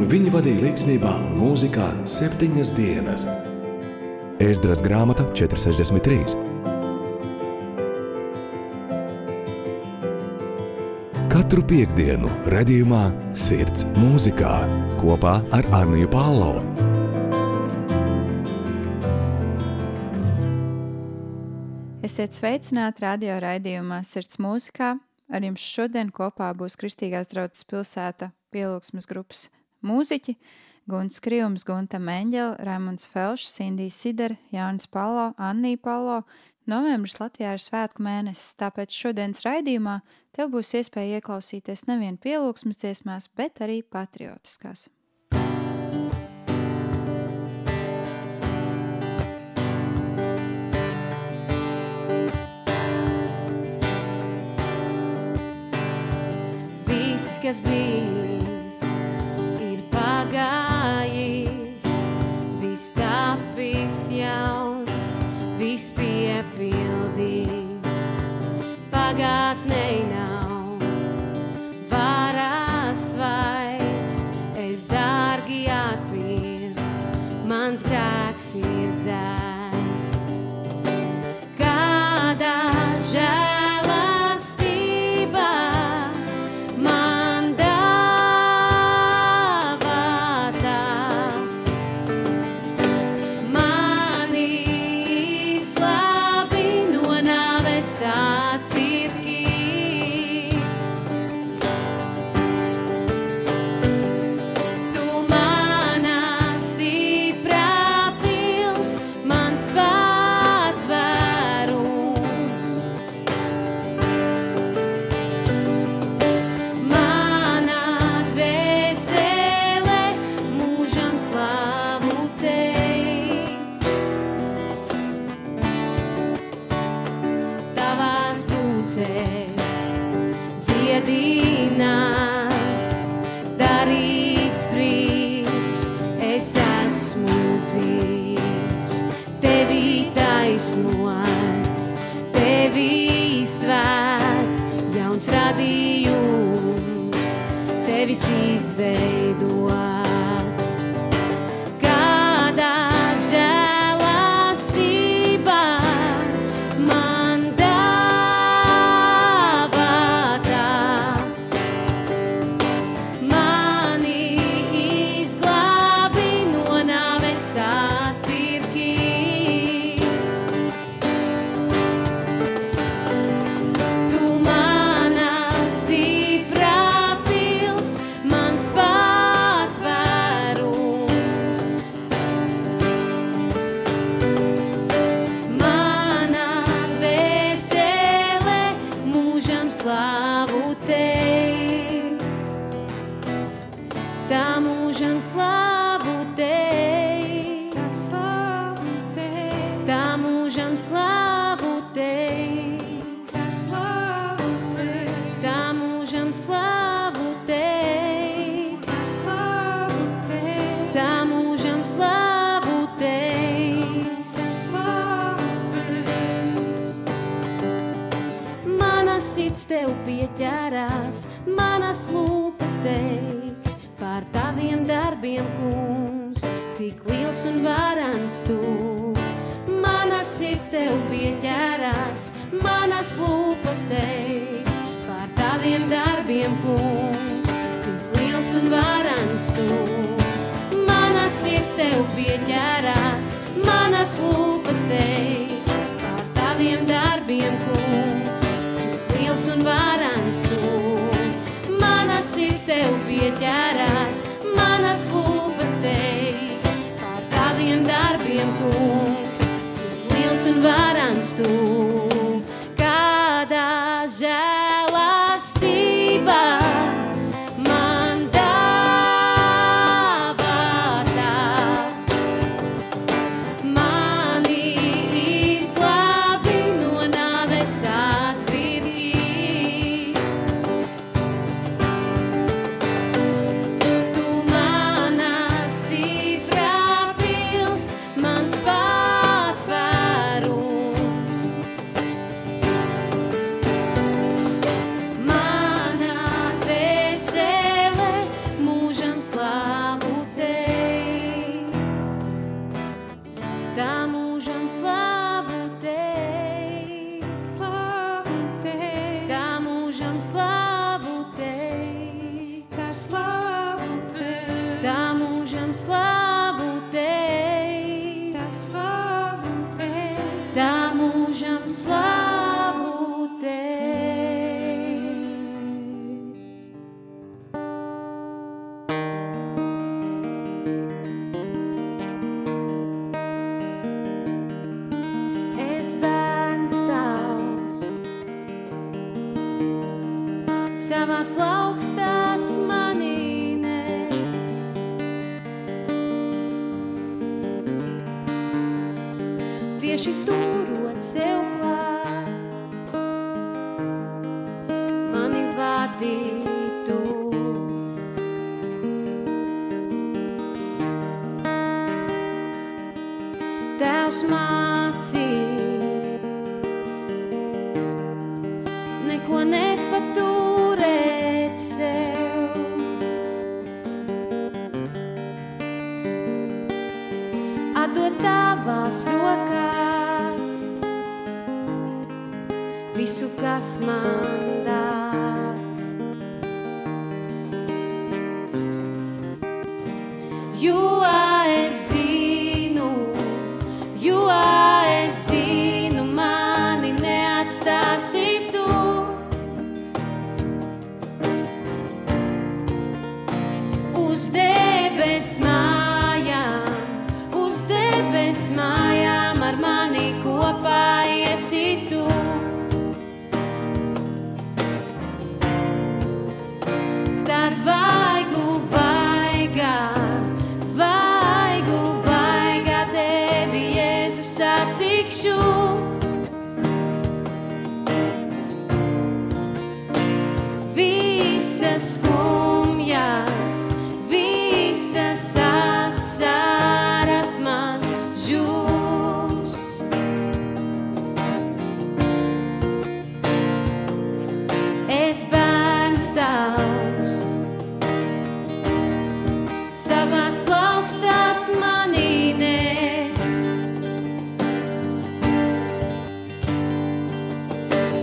un viņi vadīja līdzsvarā un mūzikā septiņas dienas. Ēzdras grāmata 463. Katru piekdienu, redzējumā, sirds mūzikā kopā ar Arniju Pālau. Esiet sveicināti radio raidījumā Sirds mūzikā. Ar jums šodien kopā būs Kristīgās draudzes pilsēta pielūgsmes grupas mūziķi Gunts Krījums, Gunta Meņģela, Raimunds Felšs, Sindija Sidera, Jānis Palo, Annija Palo. Novembris Latvijā ir svētku mēnesis, tāpēc šodienas raidījumā tev būs iespēja ieklausīties nevien pielūgsmes dziesmās, bet arī patriotiskās. Viss, kas bijis, piepildīts. Pagātnei vem do ar. Kungs, cik liels un varants tu. Mana sirds tev pieķērās, manas lūpas teiks par taviem darbiem, kungs, cik liels un varants tu. Mana sirds tev pieķērās, manas lūpas teiks par taviem darbiem, darbiem, kungs, cik liels un varants tu. Smile.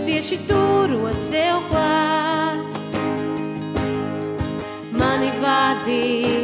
cieši turot sev klāt. Mani vadīja.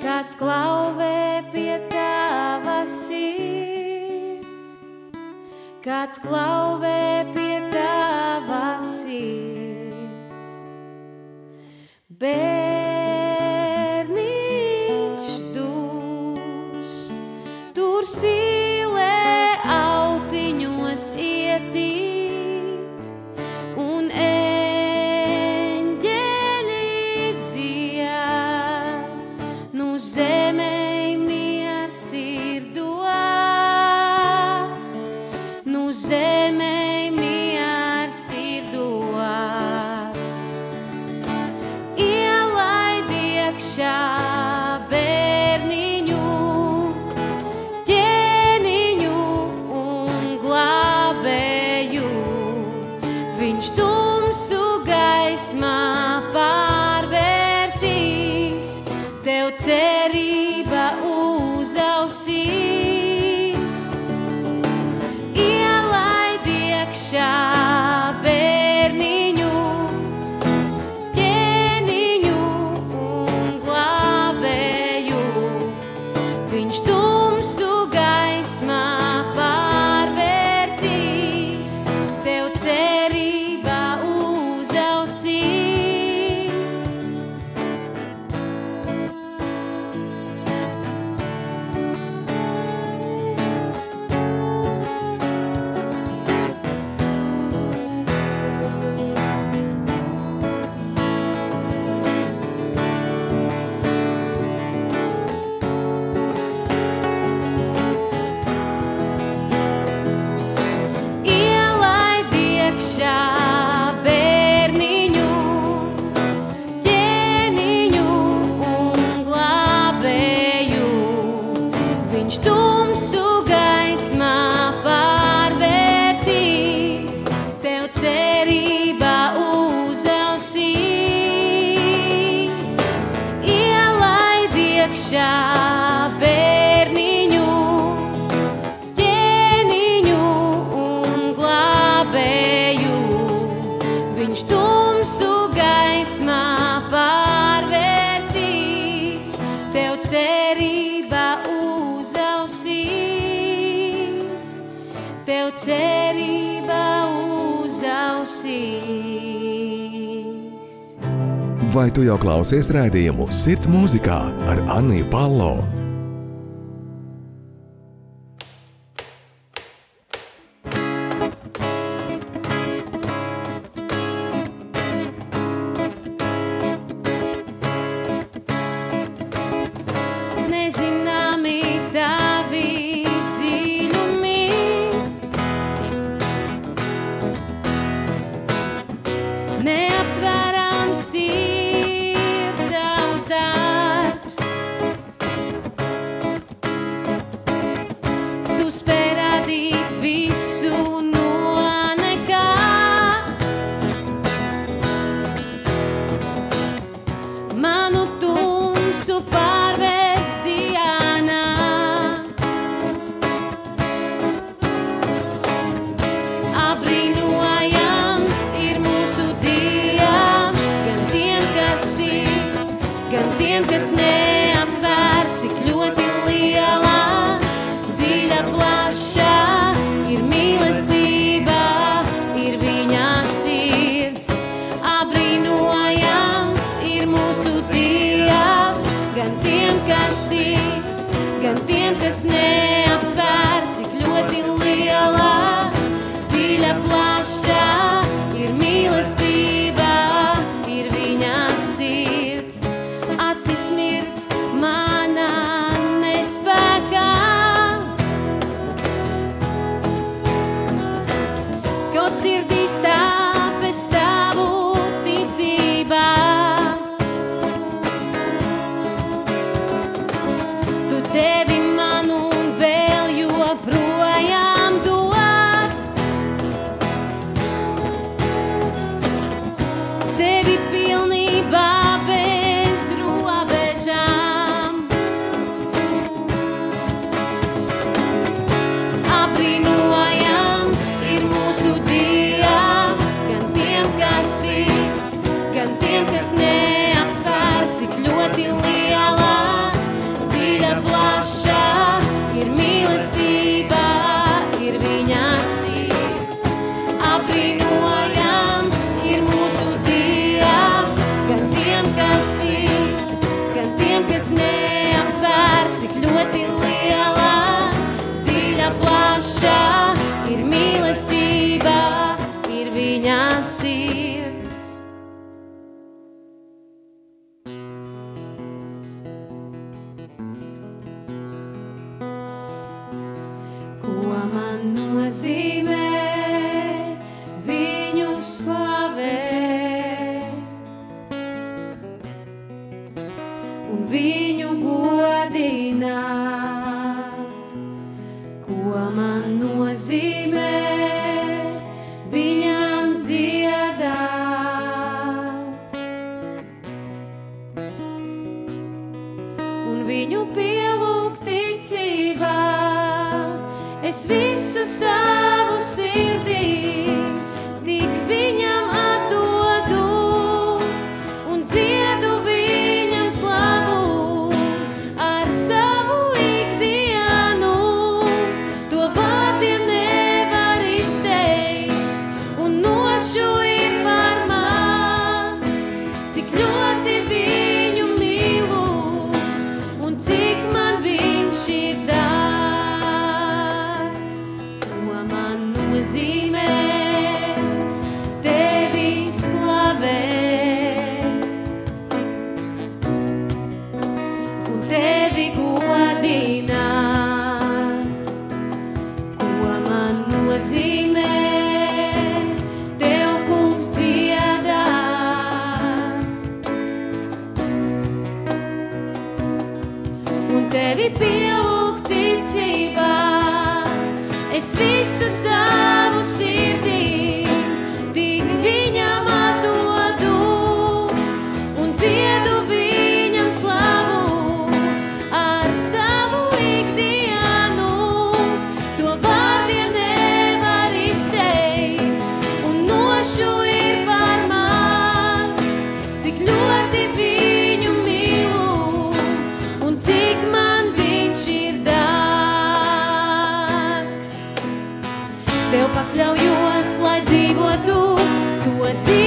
kāds klauvē pie tava sirds, kāds klauvē pie tava sirds. Bet tev cerība uzausīs. Vai tu jau klausies rādījumu Sirds mūzikā ar Anniju Palo?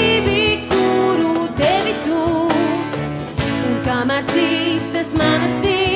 Dzīvi, kuru devi tu. Un kamēr sītas mana sirds,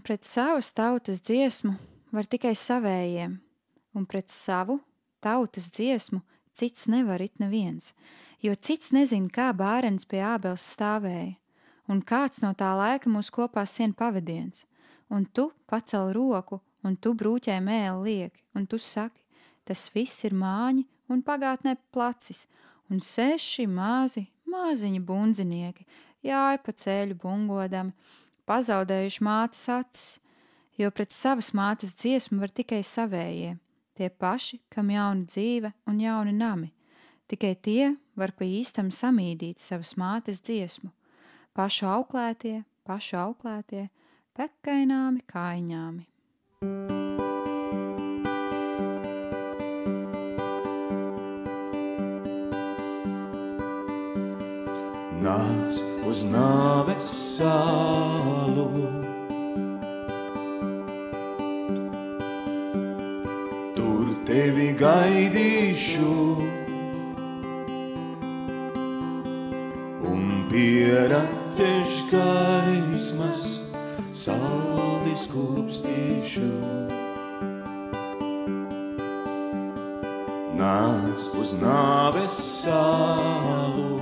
Un pret savas tautas dziesmu var tikai savējiem, un pret savu tautas dziesmu cits nevar it neviens, jo cits nezina, kā bērns pie ābels stāvēja, un kāds no tā laika mūs kopā sien pavadiens, un tu pacel roku, un tu brūķē mēli lieki, un tu saki, tas viss ir māņi un pagātnē placis, un seši mazi, maziņi bundzinieki, jāja pa ceļu bungodami, pazaudējuši mātes acis, jo pret savas mātes dziesmu var tikai savējie, tie paši, kam jauna dzīve un jauni nami. Tikai tie var pa īstam samīdīt savas mātes dziesmu. Pašu auklētie, pašu auklētie, pekaināmi kaiņāmi. Nāc uz nāves sālu. Tur tevi gaidīšu un pieraķeš gaismas saldi skūpstīšu. Nāc uz nāves sālu.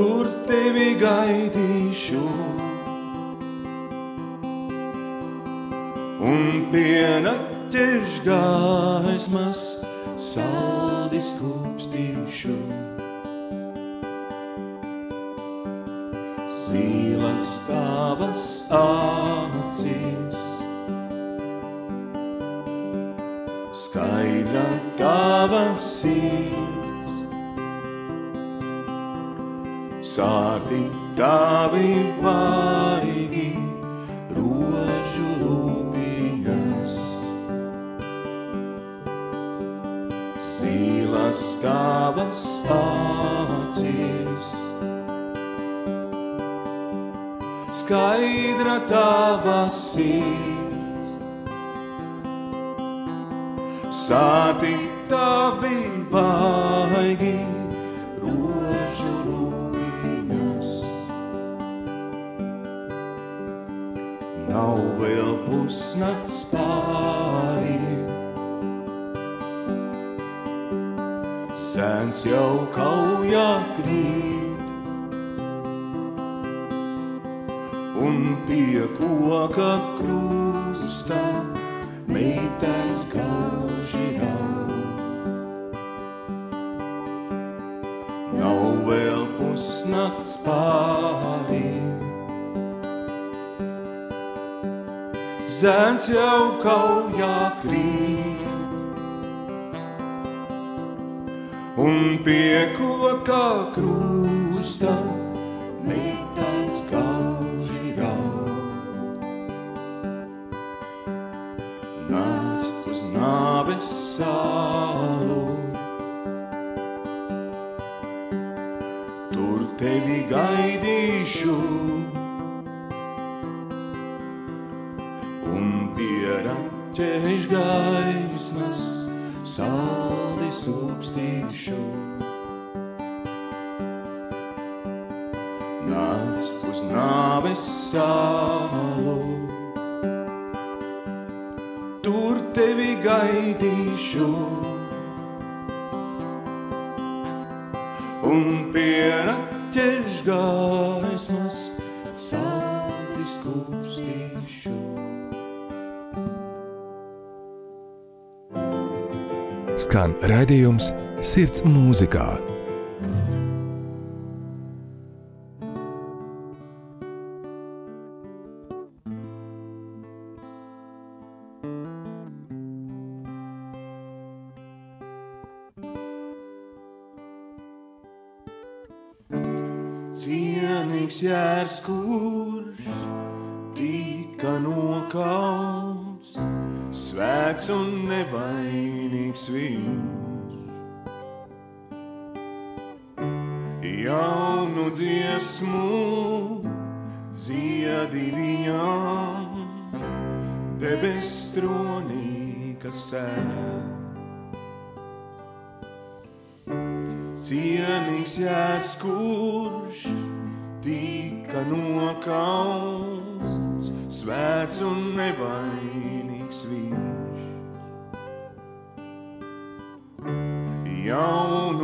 Tur tevi gaidīšu. Un pienaķeš gaismas saldi skūpstīšu. Zīlas tavas acīs, skaidra tava sirds. Sārti tavi vaigi, rožu lūpīgas. Zīlas tavas acīs, skaidra tava sirds. Sāti tavi vaigi, pusnakts pāri. Sēns jau kaujā krīt. Un pie koka krusta meitēns kauži rauj. Nav vēl pusnakts pāri. Zēns jau kaujā krīt. Un pie koka krusta meitēns kauži rauj. Nāc uz nāves salu, tur tevi gaidīšu. Gaidīšu. Un pieraķēš gaismas saldi sūkstīšu. Skan raidījums Sirds mūzikā.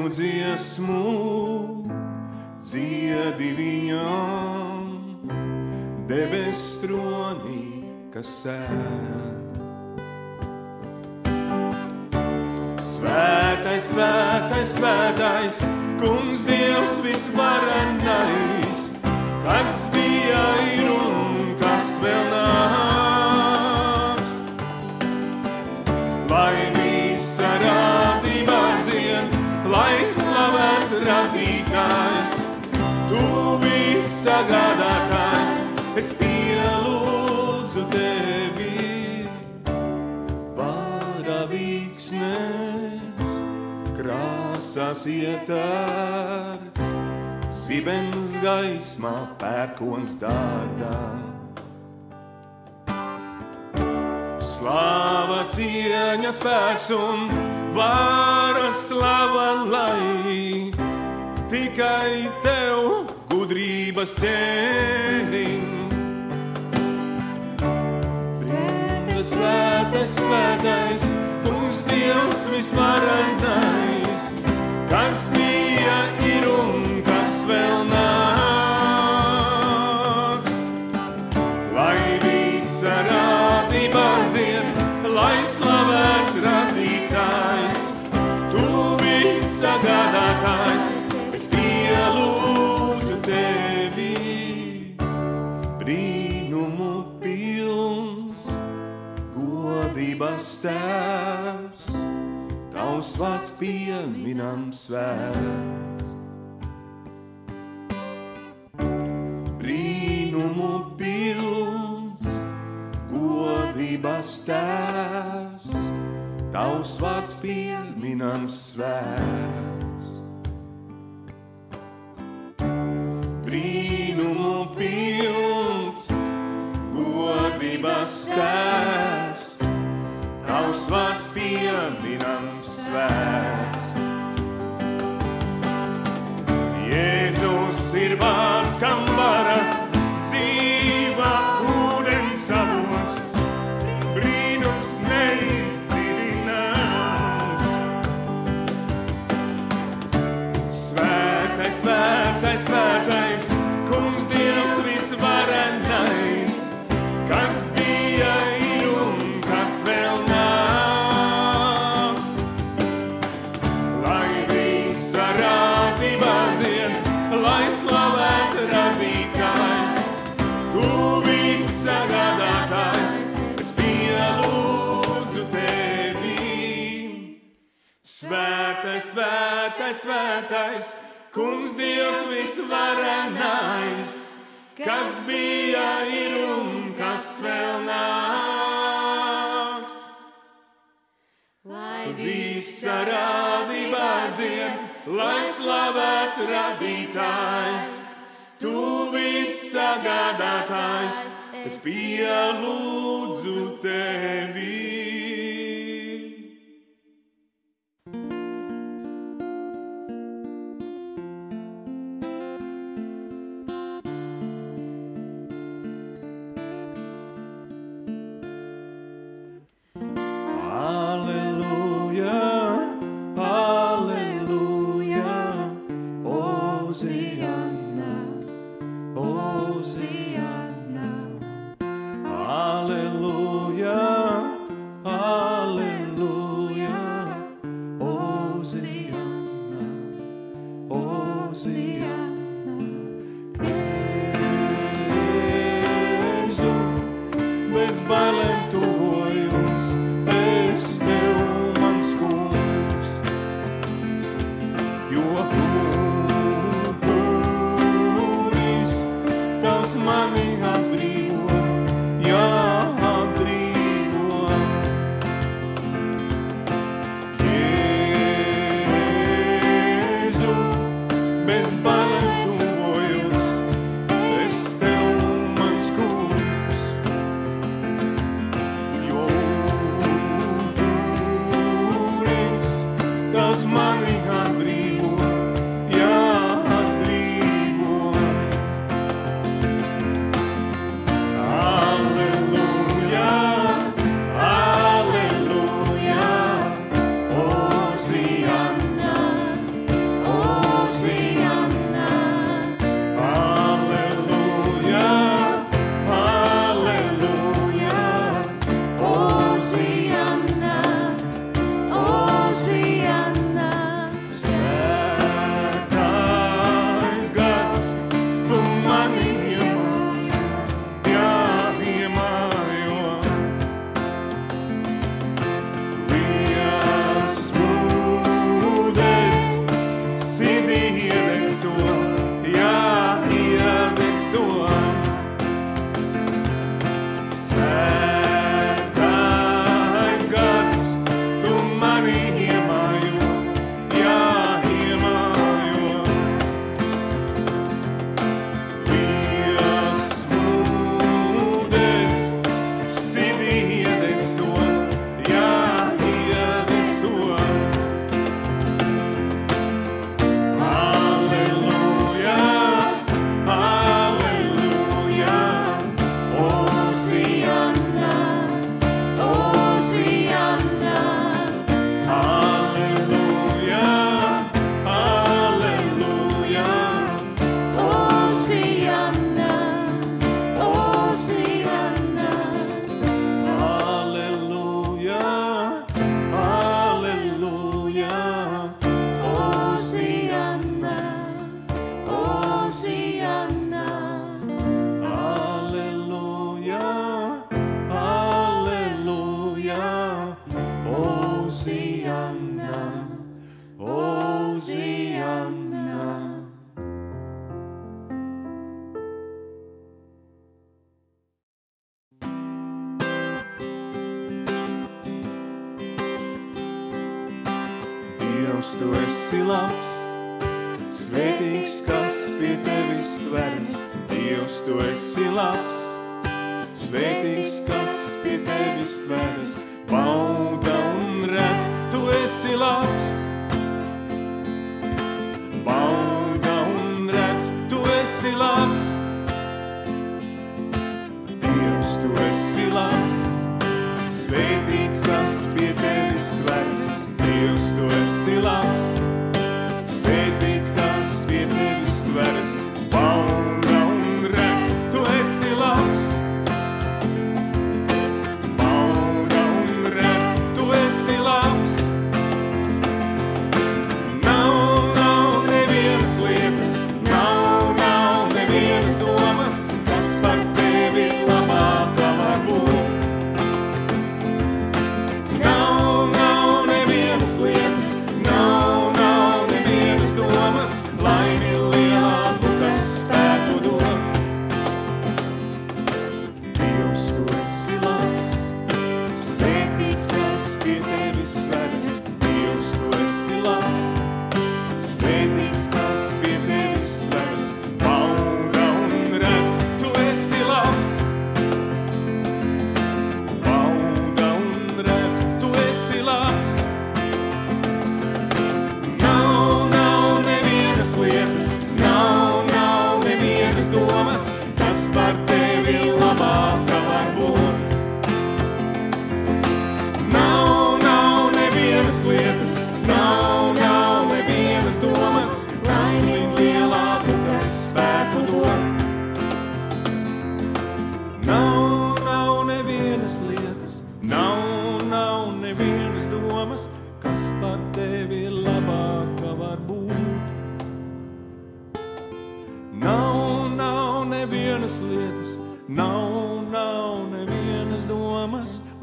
Jaunu dziesmu dziedi viņam, debes tronī, kas sēž. Svētais, svētais, svētais, kungs Dievs visvarenais, kas bija ir visa gādātājs, es pielūdzu tevi paravīksnes, krāsās ietērts, zibens gaismā pērkons dārdā. Slāva cieņa spēks un vara slava lai tikai tev gudrības ķēniņ. Svētais, svētais, svētais, kungs Dievs visvarenais, kas bija, ir un kas vēl nāks. Tavs tēvs, Tavs vārds pieminam svēts. Brīnumu pilns, godības tēvs, Tavs vārds pieminam svēts. Brīnumu pilns, godības tēvs, Tavs vārds pieminams svēts. Jēzus ir vārds, kam vara dzīva ūdens avots, brīnums neizdidināms. Svētais, svētais, svētais, Svētais, svētais, svētais, kungs Dievs visvarenais, kas bija ir un kas vēl nāks. Lai visa rādība dzied, lai slavēts radītājs, tu viss sagādātājs, es pielūdzu tevi. see.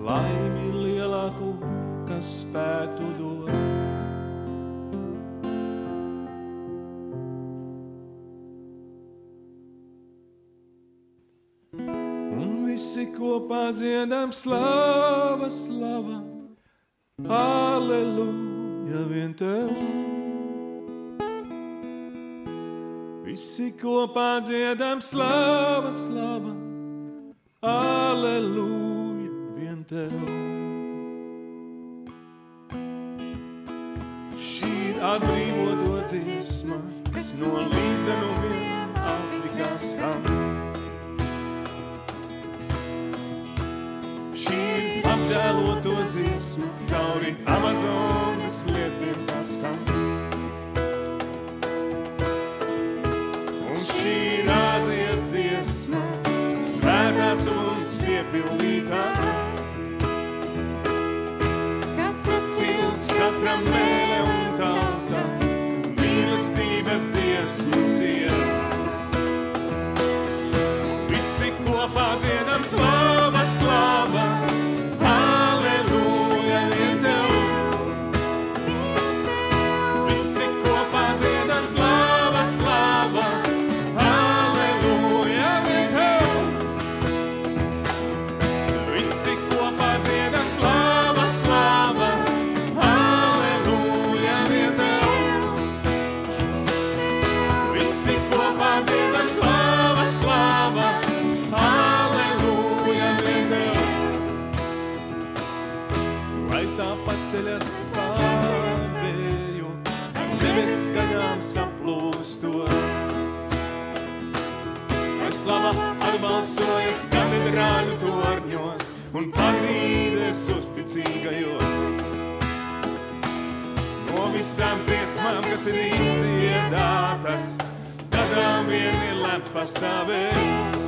laimi lielāku, kas spētu dot. Un visi kopā dziedam slava, slava, aleluja vien tev. Visi kopā dziedam slava, slava, aleluja. Ernte. Šī ir atbrīvoto dziesma, kas no nu līdzenumiem Afrikā skan. Šī ir apžēloto dziesma, cauri Amazonas lietiem tas skan. Un šī ir Āzijas dziesma, svētās un piepildītās. nuestra mente. torņos un pagrīdes uzticīgajos. No visām dziesmām, kas ir izdziedātas, dažām vien ir lēns pastāvēt.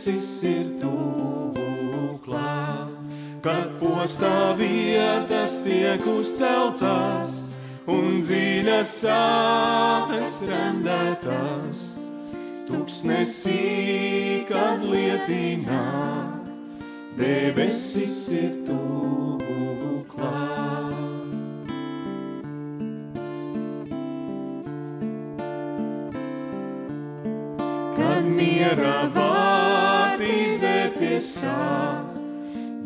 Debesis ir tuvu klāt. Kad postā vietas tiek uzceltas un dziļas sāpes rendētas, Tuksnesī, kad lietinā, debesis ir tuvu klāt. Sāk,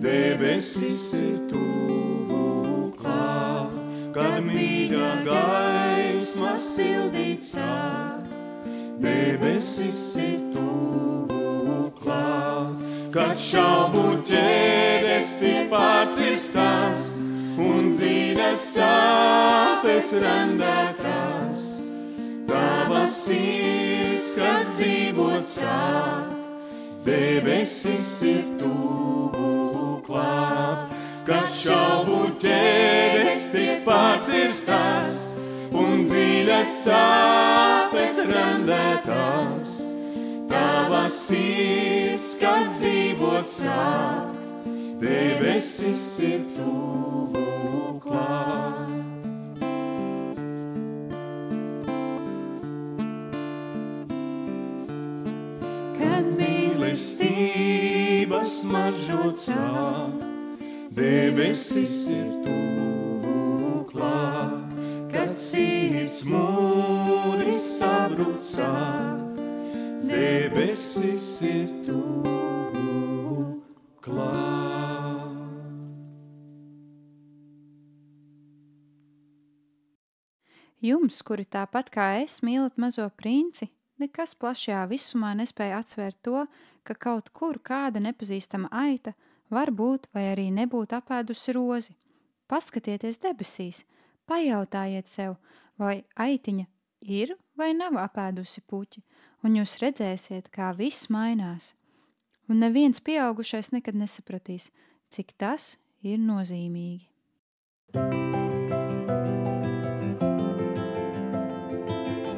debesis ir tuvu klāt. Kad mīļa gaisma sildīt sāk, debesis ir tuvu klāt. Kad šaubu ķēdes tik pārcirstās un dzīves sāpes rendētās, tava sirds, kad dzīvot sāk, debesis ir tuvu klāt. Kad šaubu ķēdes tik pārcirstās un dziļas sāpes rendētās, tava sirds, kad dzīvot sāk, debesis ir tuvu klāt. Mīlestības mažot sāk, debesis ir tuvu klāt. Kad sirds mūris sabrut sāk, debesis ir tuvu klāt. Jums, kuri tāpat kā es mīlat mazo princi, nekas plašajā visumā nespēja atsvērt to, ka kaut kur kāda nepazīstama aita var būt vai arī nebūt apēdusi rozi. Paskatieties debesīs, pajautājiet sev, vai aitiņa ir vai nav apēdusi puķi, un jūs redzēsiet, kā viss mainās. Un neviens pieaugušais nekad nesapratīs, cik tas ir nozīmīgi.